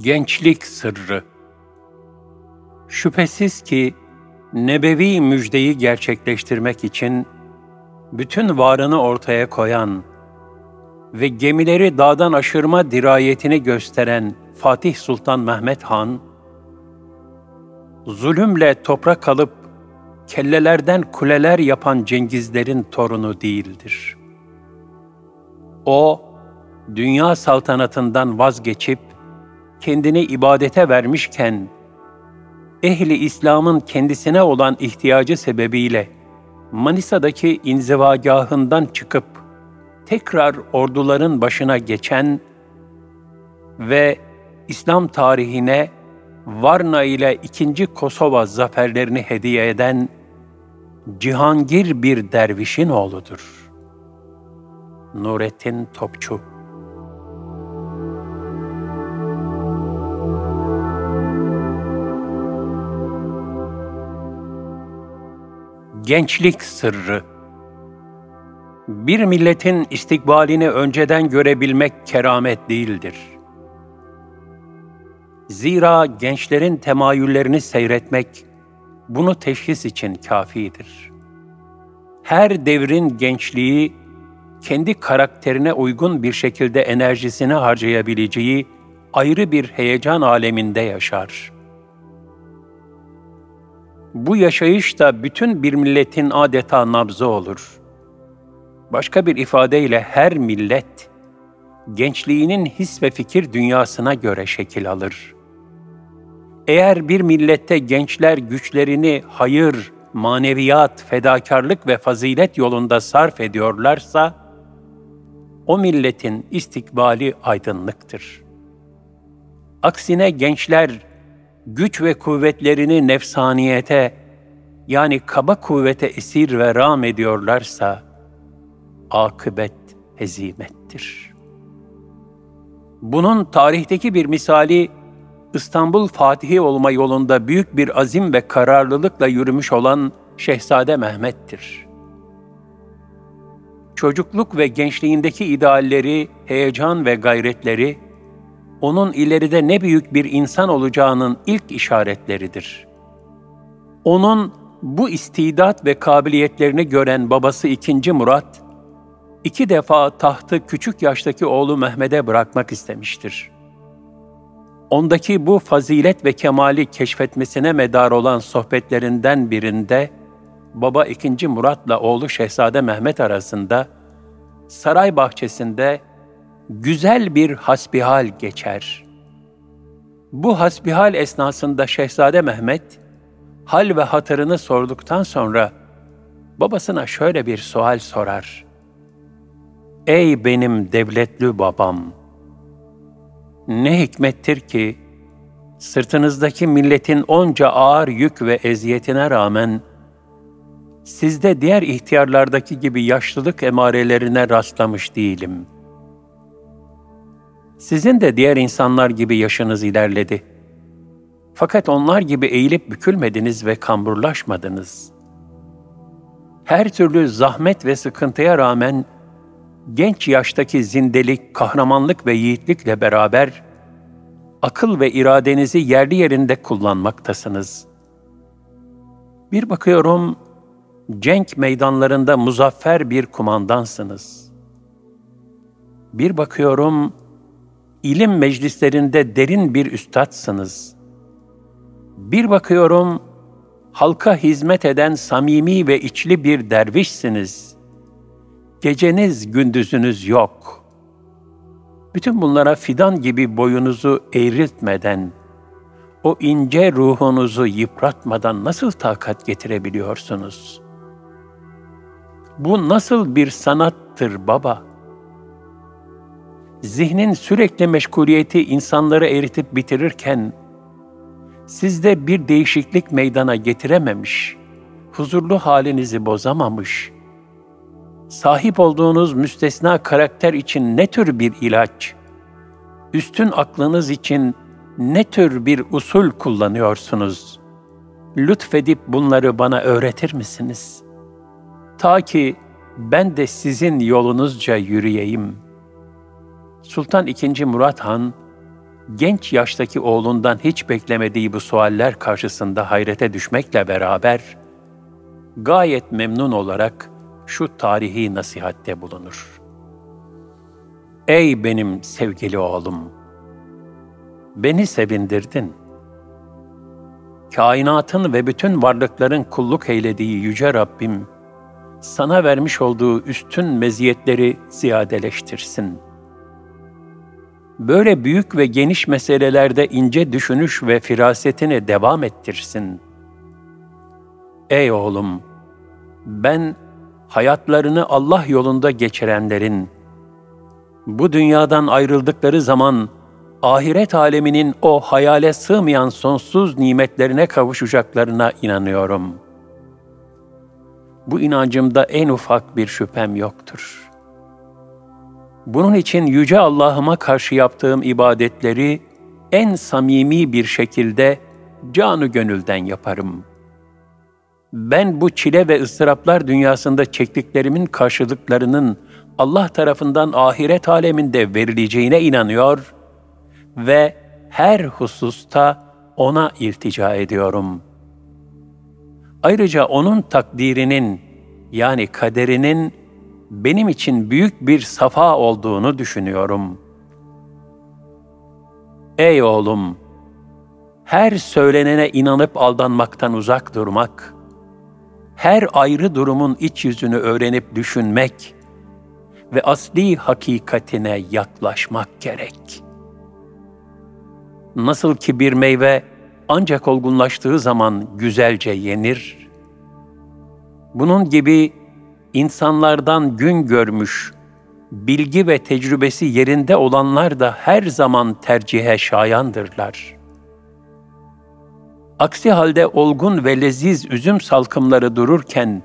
Gençlik Sırrı Şüphesiz ki nebevi müjdeyi gerçekleştirmek için bütün varını ortaya koyan ve gemileri dağdan aşırma dirayetini gösteren Fatih Sultan Mehmet Han, zulümle toprak alıp kellelerden kuleler yapan Cengizlerin torunu değildir. O, dünya saltanatından vazgeçip kendini ibadete vermişken, ehli İslam'ın kendisine olan ihtiyacı sebebiyle Manisa'daki inzivagahından çıkıp tekrar orduların başına geçen ve İslam tarihine Varna ile ikinci Kosova zaferlerini hediye eden Cihangir bir dervişin oğludur. Nurettin Topçu Gençlik Sırrı Bir milletin istikbalini önceden görebilmek keramet değildir. Zira gençlerin temayüllerini seyretmek, bunu teşhis için kafidir. Her devrin gençliği, kendi karakterine uygun bir şekilde enerjisini harcayabileceği ayrı bir heyecan aleminde yaşar.'' Bu yaşayış da bütün bir milletin adeta nabzı olur. Başka bir ifadeyle her millet, gençliğinin his ve fikir dünyasına göre şekil alır. Eğer bir millette gençler güçlerini hayır, maneviyat, fedakarlık ve fazilet yolunda sarf ediyorlarsa, o milletin istikbali aydınlıktır. Aksine gençler güç ve kuvvetlerini nefsaniyete yani kaba kuvvete esir ve ram ediyorlarsa akıbet hezimettir. Bunun tarihteki bir misali İstanbul Fatihi olma yolunda büyük bir azim ve kararlılıkla yürümüş olan Şehzade Mehmet'tir. Çocukluk ve gençliğindeki idealleri, heyecan ve gayretleri onun ileride ne büyük bir insan olacağının ilk işaretleridir. Onun bu istidat ve kabiliyetlerini gören babası 2. Murat, iki defa tahtı küçük yaştaki oğlu Mehmet'e bırakmak istemiştir. Ondaki bu fazilet ve kemali keşfetmesine medar olan sohbetlerinden birinde, baba 2. Murat'la oğlu Şehzade Mehmet arasında, saray bahçesinde güzel bir hasbihal geçer. Bu hasbihal esnasında Şehzade Mehmet, hal ve hatırını sorduktan sonra babasına şöyle bir sual sorar. Ey benim devletli babam! Ne hikmettir ki sırtınızdaki milletin onca ağır yük ve eziyetine rağmen sizde diğer ihtiyarlardaki gibi yaşlılık emarelerine rastlamış değilim. Sizin de diğer insanlar gibi yaşınız ilerledi. Fakat onlar gibi eğilip bükülmediniz ve kamburlaşmadınız. Her türlü zahmet ve sıkıntıya rağmen genç yaştaki zindelik, kahramanlık ve yiğitlikle beraber akıl ve iradenizi yerli yerinde kullanmaktasınız. Bir bakıyorum, cenk meydanlarında muzaffer bir kumandansınız. Bir bakıyorum, ilim meclislerinde derin bir üstadsınız. Bir bakıyorum, halka hizmet eden samimi ve içli bir dervişsiniz. Geceniz gündüzünüz yok. Bütün bunlara fidan gibi boyunuzu eğriltmeden, o ince ruhunuzu yıpratmadan nasıl takat getirebiliyorsunuz? Bu nasıl bir sanattır baba?'' Zihnin sürekli meşguliyeti insanları eritip bitirirken, sizde bir değişiklik meydana getirememiş, huzurlu halinizi bozamamış, sahip olduğunuz müstesna karakter için ne tür bir ilaç, üstün aklınız için ne tür bir usul kullanıyorsunuz? Lütfedip bunları bana öğretir misiniz? Ta ki ben de sizin yolunuzca yürüyeyim.'' Sultan II. Murat Han, genç yaştaki oğlundan hiç beklemediği bu sualler karşısında hayrete düşmekle beraber, gayet memnun olarak şu tarihi nasihatte bulunur. Ey benim sevgili oğlum! Beni sevindirdin. Kainatın ve bütün varlıkların kulluk eylediği Yüce Rabbim, sana vermiş olduğu üstün meziyetleri ziyadeleştirsin. Böyle büyük ve geniş meselelerde ince düşünüş ve firasetini devam ettirsin. Ey oğlum, ben hayatlarını Allah yolunda geçirenlerin, bu dünyadan ayrıldıkları zaman ahiret aleminin o hayale sığmayan sonsuz nimetlerine kavuşacaklarına inanıyorum. Bu inancımda en ufak bir şüphem yoktur. Bunun için yüce Allah'ıma karşı yaptığım ibadetleri en samimi bir şekilde canı gönülden yaparım. Ben bu çile ve ıstıraplar dünyasında çektiklerimin karşılıklarının Allah tarafından ahiret aleminde verileceğine inanıyor ve her hususta ona iltica ediyorum. Ayrıca onun takdirinin yani kaderinin benim için büyük bir safa olduğunu düşünüyorum. Ey oğlum, her söylenene inanıp aldanmaktan uzak durmak, her ayrı durumun iç yüzünü öğrenip düşünmek ve asli hakikatine yaklaşmak gerek. Nasıl ki bir meyve ancak olgunlaştığı zaman güzelce yenir, bunun gibi insanlardan gün görmüş, bilgi ve tecrübesi yerinde olanlar da her zaman tercihe şayandırlar. Aksi halde olgun ve leziz üzüm salkımları dururken,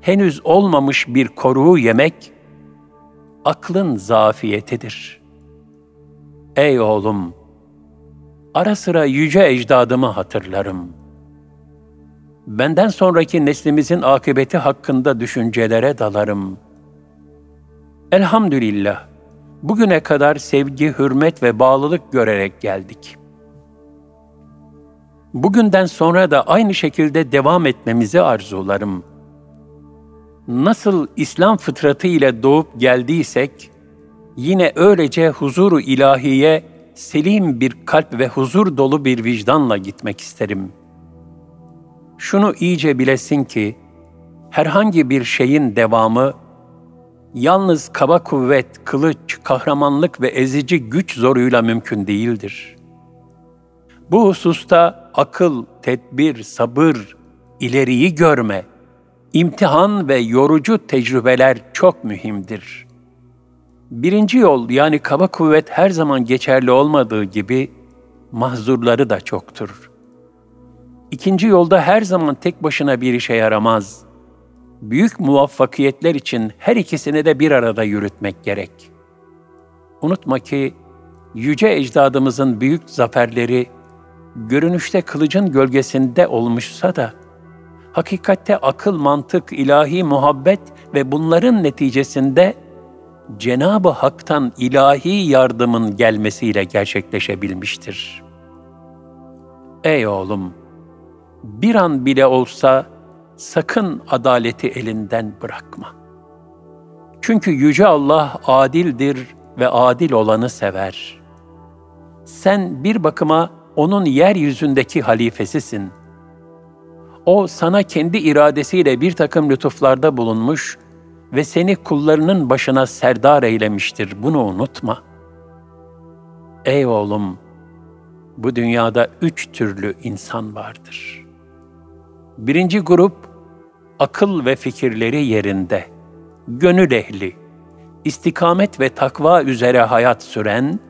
henüz olmamış bir koruğu yemek, aklın zafiyetidir. Ey oğlum! Ara sıra yüce ecdadımı hatırlarım. Benden sonraki neslimizin akıbeti hakkında düşüncelere dalarım. Elhamdülillah, bugüne kadar sevgi, hürmet ve bağlılık görerek geldik. Bugünden sonra da aynı şekilde devam etmemizi arzularım.'' nasıl İslam fıtratı ile doğup geldiysek, yine öylece huzuru ilahiye selim bir kalp ve huzur dolu bir vicdanla gitmek isterim. Şunu iyice bilesin ki, herhangi bir şeyin devamı, yalnız kaba kuvvet, kılıç, kahramanlık ve ezici güç zoruyla mümkün değildir. Bu hususta akıl, tedbir, sabır, ileriyi görme, İmtihan ve yorucu tecrübeler çok mühimdir. Birinci yol yani kaba kuvvet her zaman geçerli olmadığı gibi mahzurları da çoktur. İkinci yolda her zaman tek başına bir işe yaramaz. Büyük muvaffakiyetler için her ikisini de bir arada yürütmek gerek. Unutma ki yüce ecdadımızın büyük zaferleri görünüşte kılıcın gölgesinde olmuşsa da hakikatte akıl, mantık, ilahi muhabbet ve bunların neticesinde Cenab-ı Hak'tan ilahi yardımın gelmesiyle gerçekleşebilmiştir. Ey oğlum! Bir an bile olsa sakın adaleti elinden bırakma. Çünkü Yüce Allah adildir ve adil olanı sever. Sen bir bakıma O'nun yeryüzündeki halifesisin.'' O sana kendi iradesiyle bir takım lütuflarda bulunmuş ve seni kullarının başına serdar eylemiştir. Bunu unutma. Ey oğlum, bu dünyada üç türlü insan vardır. Birinci grup, akıl ve fikirleri yerinde, gönül ehli, istikamet ve takva üzere hayat süren,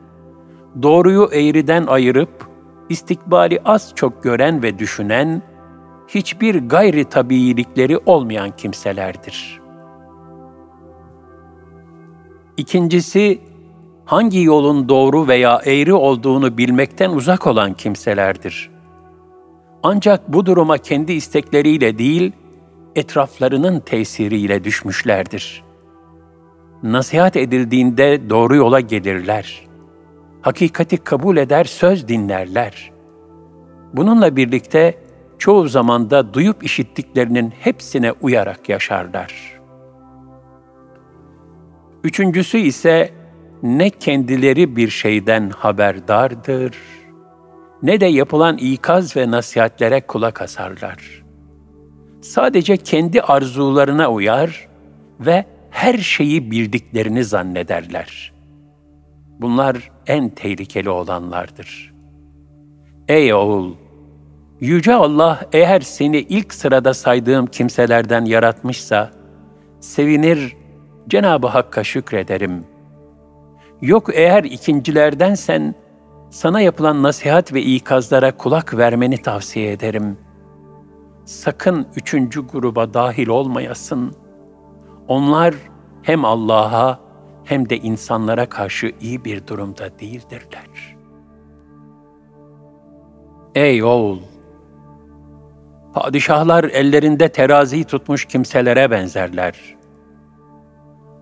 doğruyu eğriden ayırıp, istikbali az çok gören ve düşünen, hiçbir gayri tabiilikleri olmayan kimselerdir. İkincisi, hangi yolun doğru veya eğri olduğunu bilmekten uzak olan kimselerdir. Ancak bu duruma kendi istekleriyle değil, etraflarının tesiriyle düşmüşlerdir. Nasihat edildiğinde doğru yola gelirler. hakikati kabul eder, söz dinlerler. Bununla birlikte çoğu zamanda duyup işittiklerinin hepsine uyarak yaşarlar. Üçüncüsü ise ne kendileri bir şeyden haberdardır, ne de yapılan ikaz ve nasihatlere kulak asarlar. Sadece kendi arzularına uyar ve her şeyi bildiklerini zannederler. Bunlar en tehlikeli olanlardır. Ey oğul! Yüce Allah eğer seni ilk sırada saydığım kimselerden yaratmışsa, sevinir, Cenab-ı Hakk'a şükrederim. Yok eğer ikincilerdensen, sana yapılan nasihat ve ikazlara kulak vermeni tavsiye ederim. Sakın üçüncü gruba dahil olmayasın. Onlar hem Allah'a hem de insanlara karşı iyi bir durumda değildirler. Ey oğul! Padişahlar ellerinde terazi tutmuş kimselere benzerler.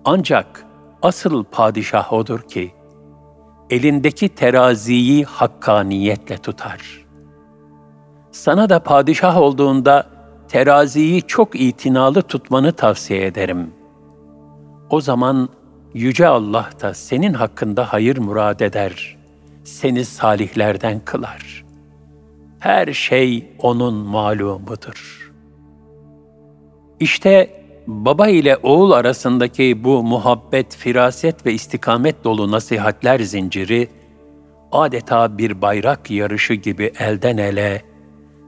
Ancak asıl padişah odur ki, elindeki teraziyi hakkaniyetle tutar. Sana da padişah olduğunda teraziyi çok itinalı tutmanı tavsiye ederim. O zaman Yüce Allah da senin hakkında hayır murad eder, seni salihlerden kılar. Her şey O'nun malumudur. İşte baba ile oğul arasındaki bu muhabbet, firaset ve istikamet dolu nasihatler zinciri, adeta bir bayrak yarışı gibi elden ele,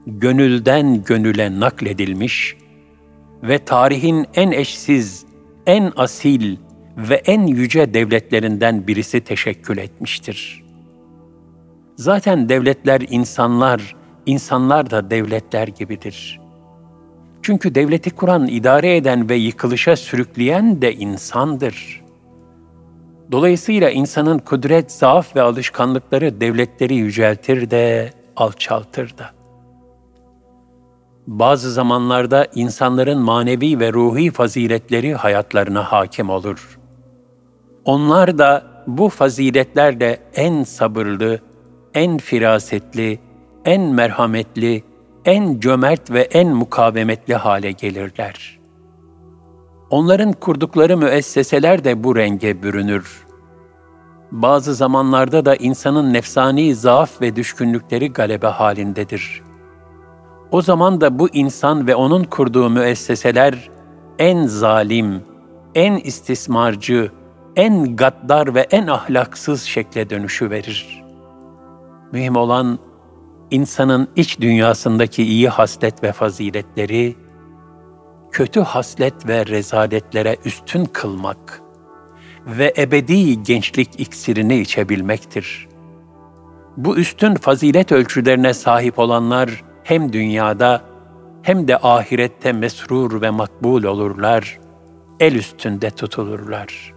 gönülden gönüle nakledilmiş ve tarihin en eşsiz, en asil ve en yüce devletlerinden birisi teşekkül etmiştir. Zaten devletler insanlar, insanlar da devletler gibidir. Çünkü devleti kuran, idare eden ve yıkılışa sürükleyen de insandır. Dolayısıyla insanın kudret, zaaf ve alışkanlıkları devletleri yüceltir de, alçaltır da. Bazı zamanlarda insanların manevi ve ruhi faziletleri hayatlarına hakim olur. Onlar da bu faziletlerle en sabırlı, en firasetli, en merhametli, en cömert ve en mukavemetli hale gelirler. Onların kurdukları müesseseler de bu renge bürünür. Bazı zamanlarda da insanın nefsani zaaf ve düşkünlükleri galebe halindedir. O zaman da bu insan ve onun kurduğu müesseseler en zalim, en istismarcı, en gaddar ve en ahlaksız şekle dönüşü verir. Mühim olan insanın iç dünyasındaki iyi haslet ve faziletleri, kötü haslet ve rezaletlere üstün kılmak ve ebedi gençlik iksirini içebilmektir. Bu üstün fazilet ölçülerine sahip olanlar hem dünyada hem de ahirette mesrur ve makbul olurlar, el üstünde tutulurlar.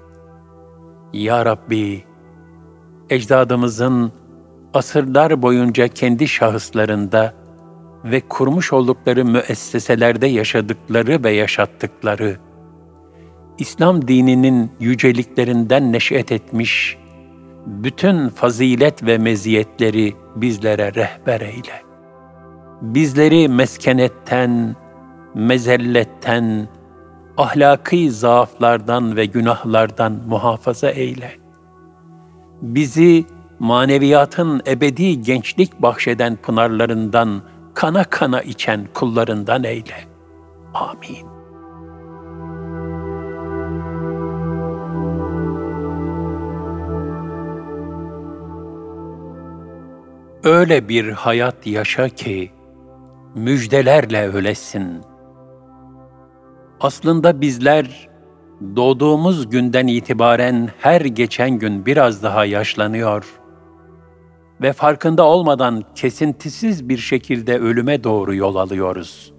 Ya Rabbi, ecdadımızın asırlar boyunca kendi şahıslarında ve kurmuş oldukları müesseselerde yaşadıkları ve yaşattıkları, İslam dininin yüceliklerinden neşet etmiş, bütün fazilet ve meziyetleri bizlere rehber eyle. Bizleri meskenetten, mezelletten, ahlaki zaaflardan ve günahlardan muhafaza eyle. Bizi maneviyatın ebedi gençlik bahşeden pınarlarından kana kana içen kullarından eyle. Amin. Öyle bir hayat yaşa ki müjdelerle ölesin. Aslında bizler doğduğumuz günden itibaren her geçen gün biraz daha yaşlanıyor ve farkında olmadan kesintisiz bir şekilde ölüme doğru yol alıyoruz.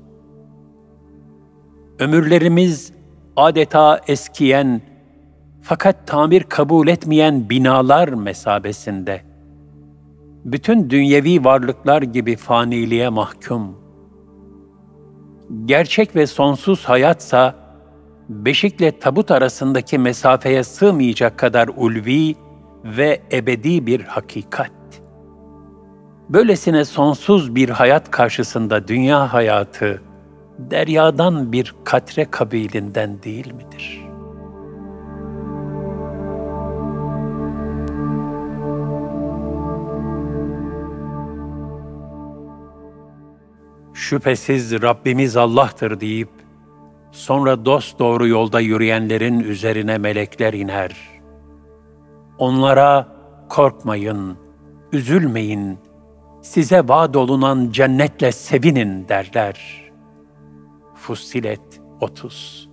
Ömürlerimiz adeta eskiyen fakat tamir kabul etmeyen binalar mesabesinde. Bütün dünyevi varlıklar gibi faniliğe mahkum. Gerçek ve sonsuz hayatsa beşikle tabut arasındaki mesafeye sığmayacak kadar ulvi ve ebedi bir hakikat. Böylesine sonsuz bir hayat karşısında dünya hayatı deryadan bir katre kabilinden değil midir?'' şüphesiz Rabbimiz Allah'tır deyip, sonra dost doğru yolda yürüyenlerin üzerine melekler iner. Onlara korkmayın, üzülmeyin, size vaad olunan cennetle sevinin derler. Fussilet 30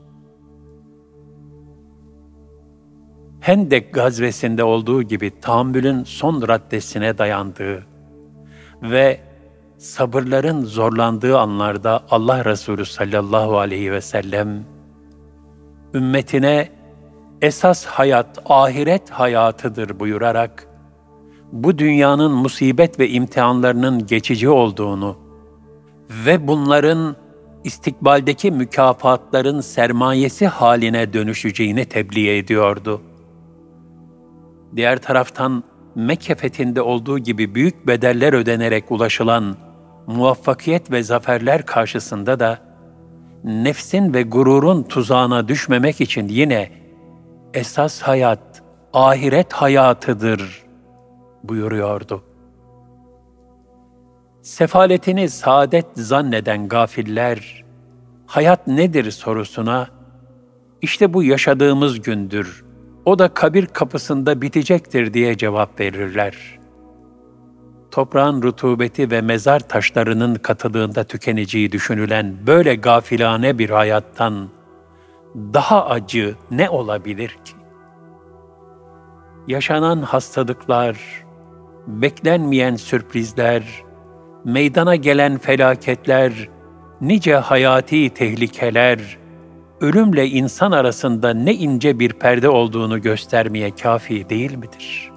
Hendek gazvesinde olduğu gibi tahammülün son raddesine dayandığı ve sabırların zorlandığı anlarda Allah Resulü sallallahu aleyhi ve sellem ümmetine esas hayat ahiret hayatıdır buyurarak bu dünyanın musibet ve imtihanlarının geçici olduğunu ve bunların istikbaldeki mükafatların sermayesi haline dönüşeceğini tebliğ ediyordu. Diğer taraftan Mekke fethinde olduğu gibi büyük bedeller ödenerek ulaşılan muvaffakiyet ve zaferler karşısında da nefsin ve gururun tuzağına düşmemek için yine esas hayat ahiret hayatıdır buyuruyordu. Sefaletini saadet zanneden gafiller, hayat nedir sorusuna, işte bu yaşadığımız gündür, o da kabir kapısında bitecektir diye cevap verirler toprağın rutubeti ve mezar taşlarının katılığında tükeneceği düşünülen böyle gafilane bir hayattan daha acı ne olabilir ki? Yaşanan hastalıklar, beklenmeyen sürprizler, meydana gelen felaketler, nice hayati tehlikeler, ölümle insan arasında ne ince bir perde olduğunu göstermeye kafi değil midir?''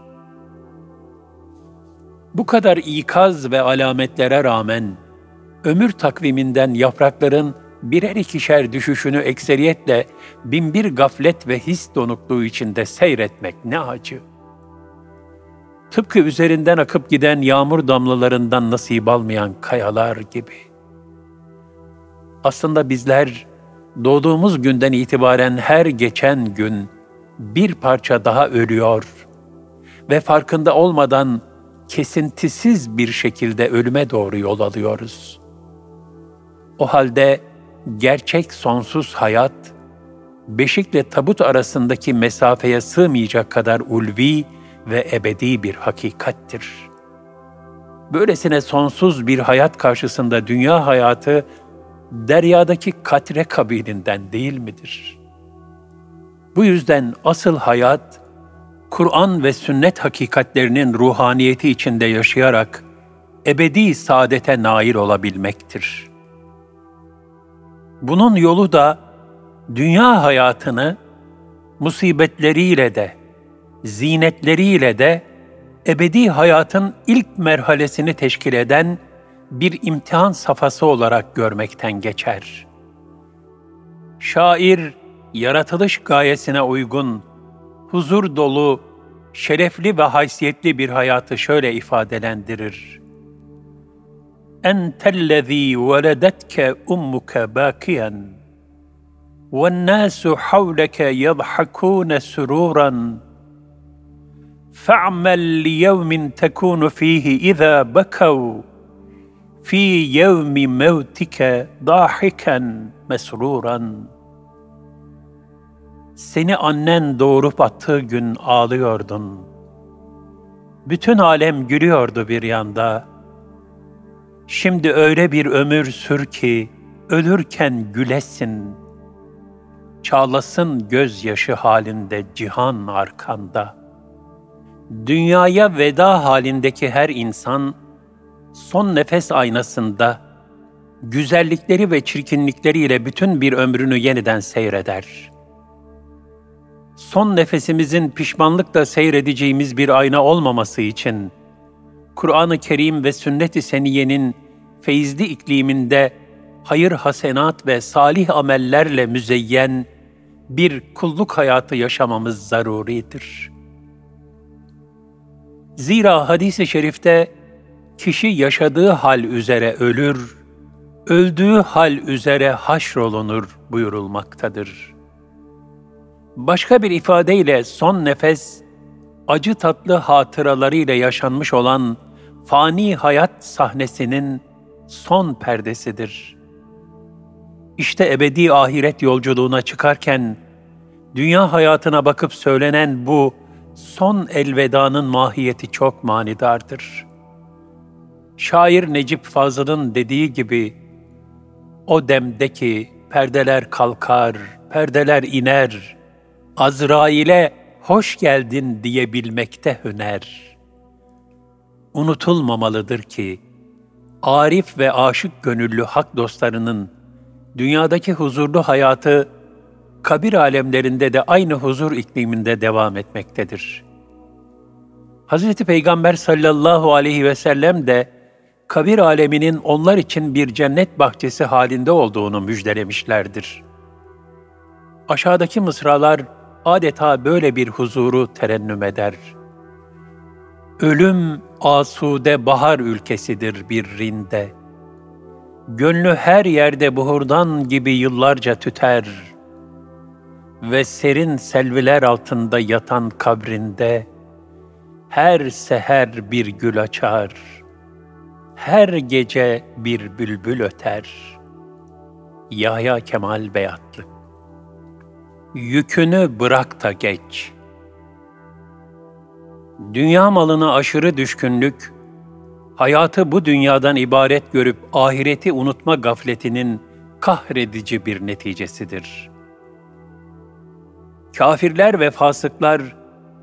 Bu kadar ikaz ve alametlere rağmen ömür takviminden yaprakların birer ikişer düşüşünü ekseriyetle binbir gaflet ve his donukluğu içinde seyretmek ne acı. Tıpkı üzerinden akıp giden yağmur damlalarından nasip almayan kayalar gibi. Aslında bizler doğduğumuz günden itibaren her geçen gün bir parça daha ölüyor ve farkında olmadan kesintisiz bir şekilde ölüme doğru yol alıyoruz. O halde gerçek sonsuz hayat, beşikle tabut arasındaki mesafeye sığmayacak kadar ulvi ve ebedi bir hakikattir. Böylesine sonsuz bir hayat karşısında dünya hayatı, deryadaki katre kabilinden değil midir? Bu yüzden asıl hayat, Kur'an ve sünnet hakikatlerinin ruhaniyeti içinde yaşayarak ebedi saadete nail olabilmektir. Bunun yolu da dünya hayatını musibetleriyle de, zinetleriyle de ebedi hayatın ilk merhalesini teşkil eden bir imtihan safhası olarak görmekten geçer. Şair, yaratılış gayesine uygun huzur dolu, şerefli ve haysiyetli bir hayatı şöyle ifadelendirir. Entellezî veledetke ummuke bâkiyen والناس حولك يضحكون سرورا فاعمل ليوم تكون فيه اذا بكوا في يوم موتك ضاحكا مسرورا seni annen doğurup attığı gün ağlıyordun. Bütün alem gülüyordu bir yanda. Şimdi öyle bir ömür sür ki ölürken gülesin. Çağlasın gözyaşı halinde cihan arkanda. Dünyaya veda halindeki her insan son nefes aynasında güzellikleri ve çirkinlikleriyle bütün bir ömrünü yeniden seyreder.'' son nefesimizin pişmanlıkla seyredeceğimiz bir ayna olmaması için, Kur'an-ı Kerim ve sünnet-i seniyenin feyizli ikliminde hayır hasenat ve salih amellerle müzeyyen bir kulluk hayatı yaşamamız zaruridir. Zira hadis-i şerifte kişi yaşadığı hal üzere ölür, öldüğü hal üzere haşrolunur buyurulmaktadır. Başka bir ifadeyle son nefes, acı tatlı hatıralarıyla yaşanmış olan fani hayat sahnesinin son perdesidir. İşte ebedi ahiret yolculuğuna çıkarken, dünya hayatına bakıp söylenen bu son elvedanın mahiyeti çok manidardır. Şair Necip Fazıl'ın dediği gibi, o demdeki perdeler kalkar, perdeler iner, Azrail'e hoş geldin diyebilmekte hüner. Unutulmamalıdır ki, arif ve aşık gönüllü hak dostlarının dünyadaki huzurlu hayatı kabir alemlerinde de aynı huzur ikliminde devam etmektedir. Hz. Peygamber sallallahu aleyhi ve sellem de kabir aleminin onlar için bir cennet bahçesi halinde olduğunu müjdelemişlerdir. Aşağıdaki mısralar adeta böyle bir huzuru terennüm eder. Ölüm asude bahar ülkesidir bir rinde. Gönlü her yerde buhurdan gibi yıllarca tüter.'' Ve serin selviler altında yatan kabrinde her seher bir gül açar, her gece bir bülbül öter. Yahya Kemal Beyatlı Yükünü bırak da geç. Dünya malına aşırı düşkünlük, hayatı bu dünyadan ibaret görüp ahireti unutma gafletinin kahredici bir neticesidir.'' Kafirler ve fasıklar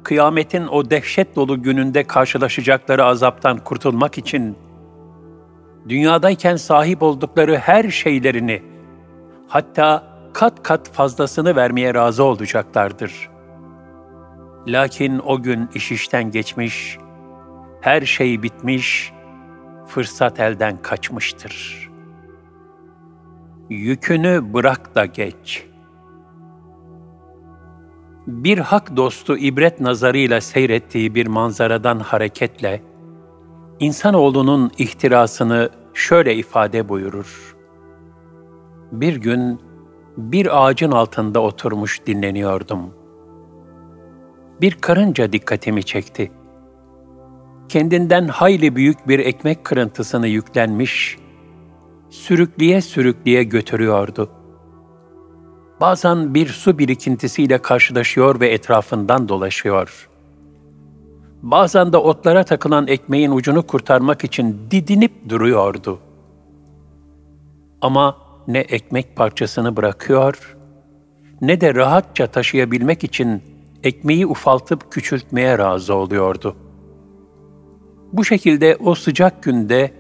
kıyametin o dehşet dolu gününde karşılaşacakları azaptan kurtulmak için dünyadayken sahip oldukları her şeylerini hatta kat kat fazlasını vermeye razı olacaklardır. Lakin o gün iş işten geçmiş, her şey bitmiş, fırsat elden kaçmıştır. Yükünü bırak da geç.'' Bir hak dostu ibret nazarıyla seyrettiği bir manzaradan hareketle, insanoğlunun ihtirasını şöyle ifade buyurur. Bir gün bir ağacın altında oturmuş dinleniyordum. Bir karınca dikkatimi çekti. Kendinden hayli büyük bir ekmek kırıntısını yüklenmiş, sürükleye sürükleye götürüyordu.'' Bazen bir su birikintisiyle karşılaşıyor ve etrafından dolaşıyor. Bazen de otlara takılan ekmeğin ucunu kurtarmak için didinip duruyordu. Ama ne ekmek parçasını bırakıyor, ne de rahatça taşıyabilmek için ekmeği ufaltıp küçültmeye razı oluyordu. Bu şekilde o sıcak günde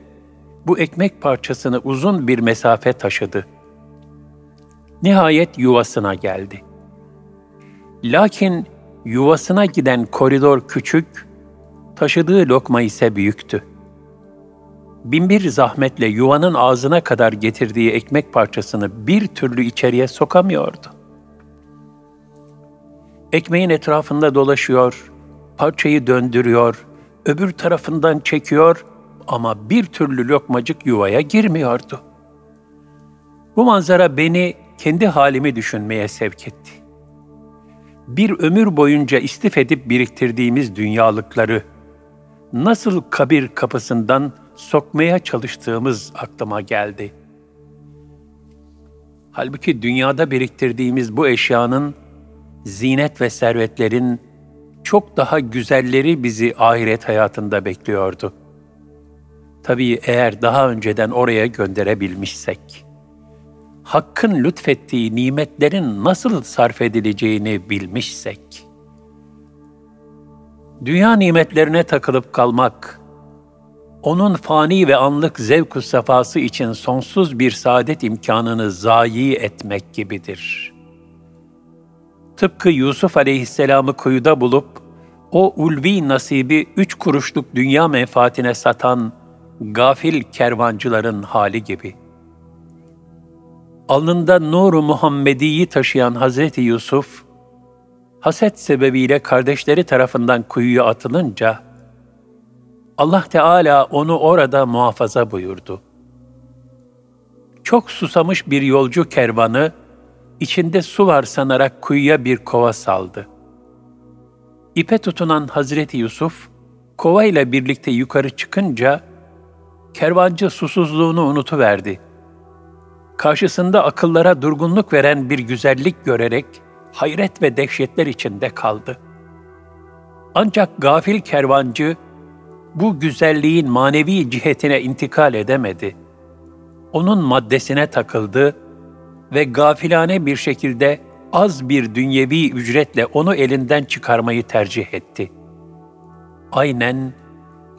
bu ekmek parçasını uzun bir mesafe taşıdı.'' Nihayet yuvasına geldi. Lakin yuvasına giden koridor küçük, taşıdığı lokma ise büyüktü. Binbir zahmetle yuvanın ağzına kadar getirdiği ekmek parçasını bir türlü içeriye sokamıyordu. Ekmeğin etrafında dolaşıyor, parçayı döndürüyor, öbür tarafından çekiyor ama bir türlü lokmacık yuvaya girmiyordu. Bu manzara beni kendi halimi düşünmeye sevk etti. Bir ömür boyunca istif edip biriktirdiğimiz dünyalıkları nasıl kabir kapısından sokmaya çalıştığımız aklıma geldi. Halbuki dünyada biriktirdiğimiz bu eşyanın, zinet ve servetlerin çok daha güzelleri bizi ahiret hayatında bekliyordu. Tabii eğer daha önceden oraya gönderebilmişsek.'' Hakk'ın lütfettiği nimetlerin nasıl sarf edileceğini bilmişsek, dünya nimetlerine takılıp kalmak, onun fani ve anlık zevk safası için sonsuz bir saadet imkanını zayi etmek gibidir. Tıpkı Yusuf aleyhisselamı kuyuda bulup, o ulvi nasibi üç kuruşluk dünya menfaatine satan gafil kervancıların hali gibi.'' Alnında nuru Muhammedi'yi taşıyan Hazreti Yusuf, haset sebebiyle kardeşleri tarafından kuyuya atılınca, Allah Teala onu orada muhafaza buyurdu. Çok susamış bir yolcu kervanı, içinde su var sanarak kuyuya bir kova saldı. İpe tutunan Hazreti Yusuf, kova ile birlikte yukarı çıkınca, kervancı susuzluğunu unutuverdi. Karşısında akıllara durgunluk veren bir güzellik görerek, hayret ve dehşetler içinde kaldı. Ancak gafil kervancı, bu güzelliğin manevi cihetine intikal edemedi. Onun maddesine takıldı ve gafilane bir şekilde az bir dünyevi ücretle onu elinden çıkarmayı tercih etti. Aynen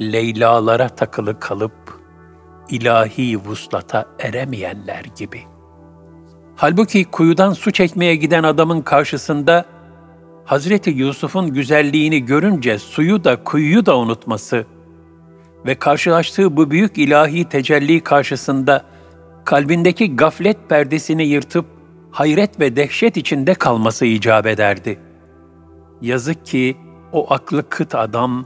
Leylalara takılı kalıp ilahi vuslata eremeyenler gibi. Halbuki kuyudan su çekmeye giden adamın karşısında Hazreti Yusuf'un güzelliğini görünce suyu da kuyuyu da unutması ve karşılaştığı bu büyük ilahi tecelli karşısında kalbindeki gaflet perdesini yırtıp hayret ve dehşet içinde kalması icap ederdi. Yazık ki o aklı kıt adam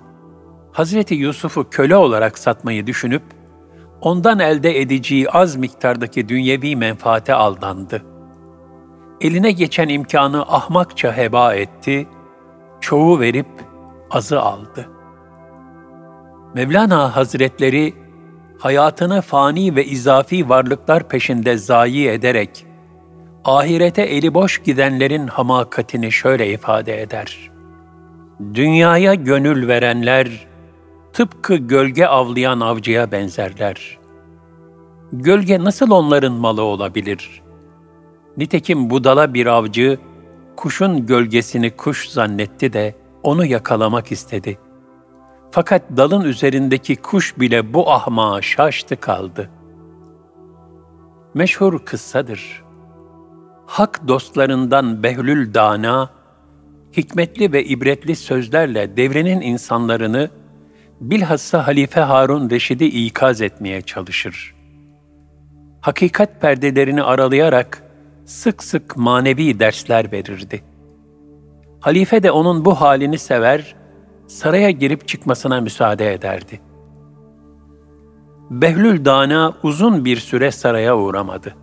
Hazreti Yusuf'u köle olarak satmayı düşünüp ondan elde edeceği az miktardaki dünyevi menfaate aldandı. Eline geçen imkanı ahmakça heba etti, çoğu verip azı aldı. Mevlana Hazretleri hayatını fani ve izafi varlıklar peşinde zayi ederek ahirete eli boş gidenlerin hamakatini şöyle ifade eder. Dünyaya gönül verenler tıpkı gölge avlayan avcıya benzerler. Gölge nasıl onların malı olabilir? Nitekim budala bir avcı, kuşun gölgesini kuş zannetti de onu yakalamak istedi. Fakat dalın üzerindeki kuş bile bu ahmağa şaştı kaldı. Meşhur kıssadır. Hak dostlarından Behlül Dana, hikmetli ve ibretli sözlerle devrenin insanlarını bilhassa Halife Harun Reşid'i ikaz etmeye çalışır. Hakikat perdelerini aralayarak sık sık manevi dersler verirdi. Halife de onun bu halini sever, saraya girip çıkmasına müsaade ederdi. Behlül Dana uzun bir süre saraya uğramadı.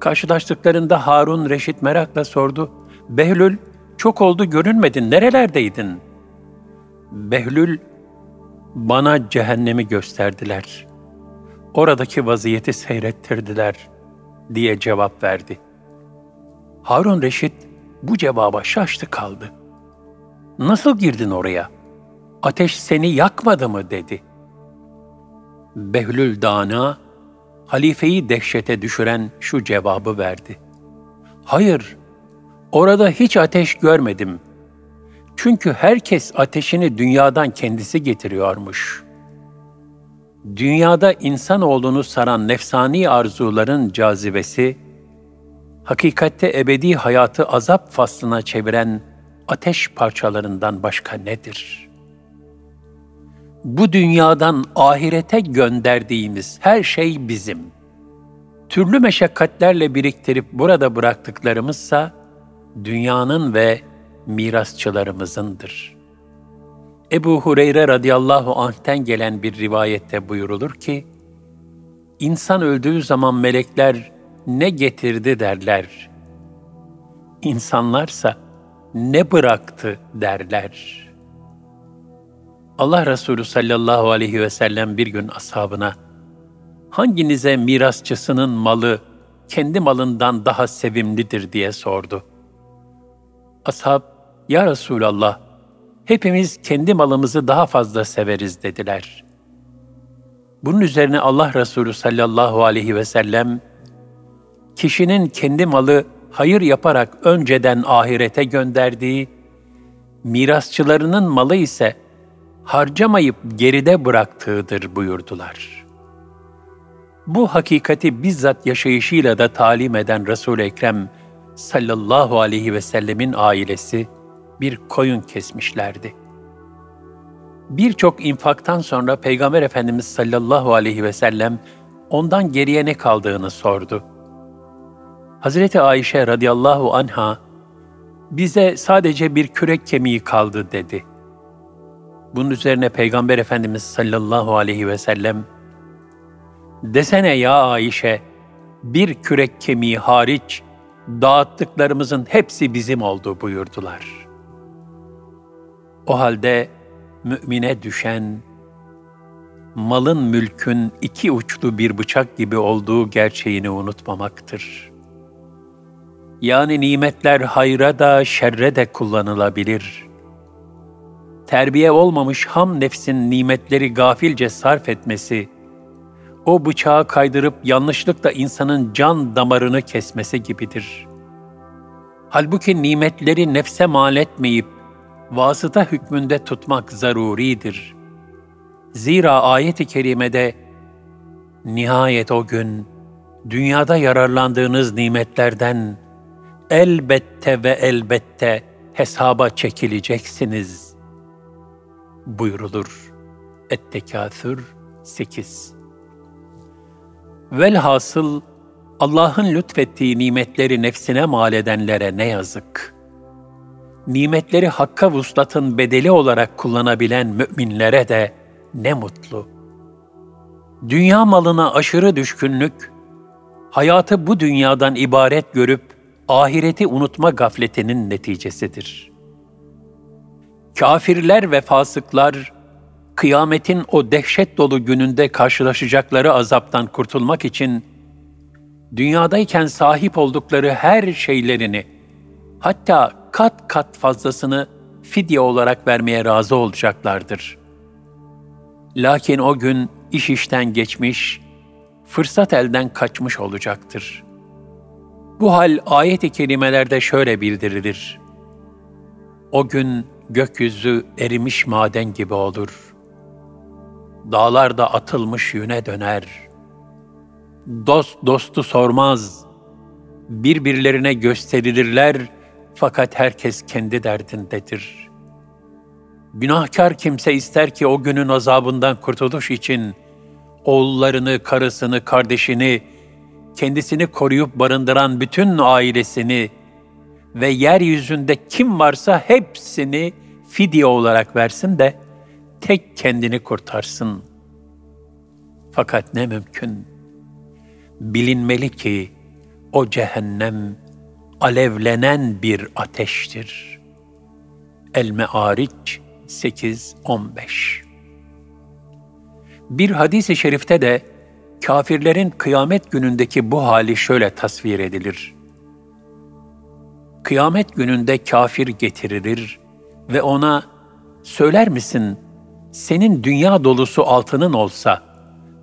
Karşılaştıklarında Harun Reşit merakla sordu. Behlül, çok oldu görünmedin, nerelerdeydin? Behlül, bana cehennemi gösterdiler. Oradaki vaziyeti seyrettirdiler diye cevap verdi. Harun Reşit bu cevaba şaştı kaldı. Nasıl girdin oraya? Ateş seni yakmadı mı dedi. Behlül Dana, halifeyi dehşete düşüren şu cevabı verdi. Hayır, orada hiç ateş görmedim. Çünkü herkes ateşini dünyadan kendisi getiriyormuş. Dünyada insanoğlunu saran nefsani arzuların cazibesi, hakikatte ebedi hayatı azap faslına çeviren ateş parçalarından başka nedir? Bu dünyadan ahirete gönderdiğimiz her şey bizim. Türlü meşakkatlerle biriktirip burada bıraktıklarımızsa dünyanın ve mirasçılarımızındır. Ebu Hureyre radıyallahu anh'ten gelen bir rivayette buyurulur ki, İnsan öldüğü zaman melekler ne getirdi derler. İnsanlarsa ne bıraktı derler. Allah Resulü sallallahu aleyhi ve sellem bir gün ashabına, hanginize mirasçısının malı kendi malından daha sevimlidir diye sordu. Ashab, Ya Resulallah, hepimiz kendi malımızı daha fazla severiz dediler. Bunun üzerine Allah Resulü sallallahu aleyhi ve sellem, kişinin kendi malı hayır yaparak önceden ahirete gönderdiği, mirasçılarının malı ise harcamayıp geride bıraktığıdır buyurdular. Bu hakikati bizzat yaşayışıyla da talim eden Resul-i Ekrem sallallahu aleyhi ve sellemin ailesi bir koyun kesmişlerdi. Birçok infaktan sonra Peygamber Efendimiz sallallahu aleyhi ve sellem ondan geriye ne kaldığını sordu. Hazreti Ayşe radıyallahu anha bize sadece bir kürek kemiği kaldı dedi. Bunun üzerine Peygamber Efendimiz sallallahu aleyhi ve sellem, Desene ya Ayşe, bir kürek kemiği hariç dağıttıklarımızın hepsi bizim oldu buyurdular. O halde mümine düşen, malın mülkün iki uçlu bir bıçak gibi olduğu gerçeğini unutmamaktır. Yani nimetler hayra da şerre de kullanılabilir. Terbiye olmamış ham nefsin nimetleri gafilce sarf etmesi, o bıçağı kaydırıp yanlışlıkla insanın can damarını kesmesi gibidir. Halbuki nimetleri nefse mal etmeyip, vasıta hükmünde tutmak zaruridir. Zira ayet-i kerimede, nihayet o gün, dünyada yararlandığınız nimetlerden, elbette ve elbette hesaba çekileceksiniz buyurulur. Et-Tekâthür 8 Velhasıl Allah'ın lütfettiği nimetleri nefsine mal edenlere ne yazık. Nimetleri hakka vuslatın bedeli olarak kullanabilen müminlere de ne mutlu. Dünya malına aşırı düşkünlük, hayatı bu dünyadan ibaret görüp ahireti unutma gafletinin neticesidir. Kafirler ve fasıklar, kıyametin o dehşet dolu gününde karşılaşacakları azaptan kurtulmak için, dünyadayken sahip oldukları her şeylerini, hatta kat kat fazlasını fidye olarak vermeye razı olacaklardır. Lakin o gün iş işten geçmiş, fırsat elden kaçmış olacaktır. Bu hal ayet-i kerimelerde şöyle bildirilir. O gün gökyüzü erimiş maden gibi olur. Dağlar da atılmış yüne döner. Dost dostu sormaz. Birbirlerine gösterilirler fakat herkes kendi derdindedir. Günahkar kimse ister ki o günün azabından kurtuluş için oğullarını, karısını, kardeşini, kendisini koruyup barındıran bütün ailesini ve yeryüzünde kim varsa hepsini fidye olarak versin de tek kendini kurtarsın. Fakat ne mümkün. Bilinmeli ki o cehennem alevlenen bir ateştir. El-Me'ariç 8-15 Bir hadis-i şerifte de kafirlerin kıyamet günündeki bu hali şöyle tasvir edilir. Kıyamet gününde kafir getirilir ve ona söyler misin senin dünya dolusu altının olsa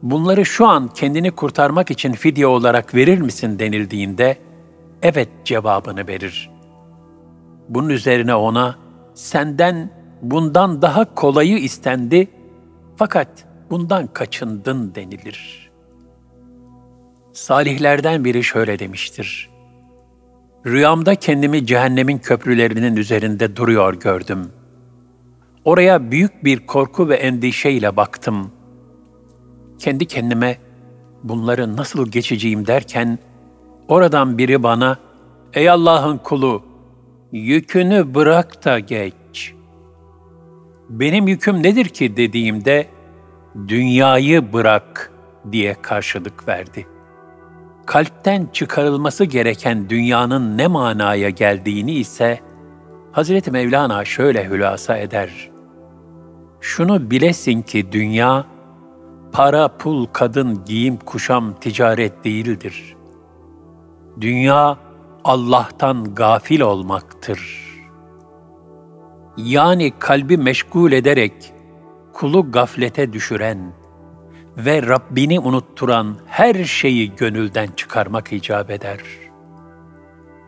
bunları şu an kendini kurtarmak için fidye olarak verir misin denildiğinde evet cevabını verir. Bunun üzerine ona senden bundan daha kolayı istendi fakat bundan kaçındın denilir. Salihlerden biri şöyle demiştir. Rüyamda kendimi cehennemin köprülerinin üzerinde duruyor gördüm. Oraya büyük bir korku ve endişeyle baktım. Kendi kendime bunları nasıl geçeceğim derken oradan biri bana "Ey Allah'ın kulu, yükünü bırak da geç." Benim yüküm nedir ki dediğimde dünyayı bırak diye karşılık verdi.'' kalpten çıkarılması gereken dünyanın ne manaya geldiğini ise Hazreti Mevlana şöyle hülasa eder. Şunu bilesin ki dünya, para, pul, kadın, giyim, kuşam, ticaret değildir. Dünya, Allah'tan gafil olmaktır. Yani kalbi meşgul ederek kulu gaflete düşüren, ve Rabbini unutturan her şeyi gönülden çıkarmak icap eder.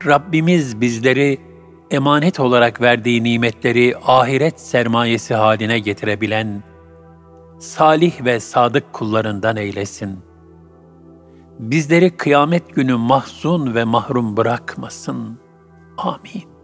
Rabbimiz bizleri emanet olarak verdiği nimetleri ahiret sermayesi haline getirebilen salih ve sadık kullarından eylesin. Bizleri kıyamet günü mahzun ve mahrum bırakmasın. Amin.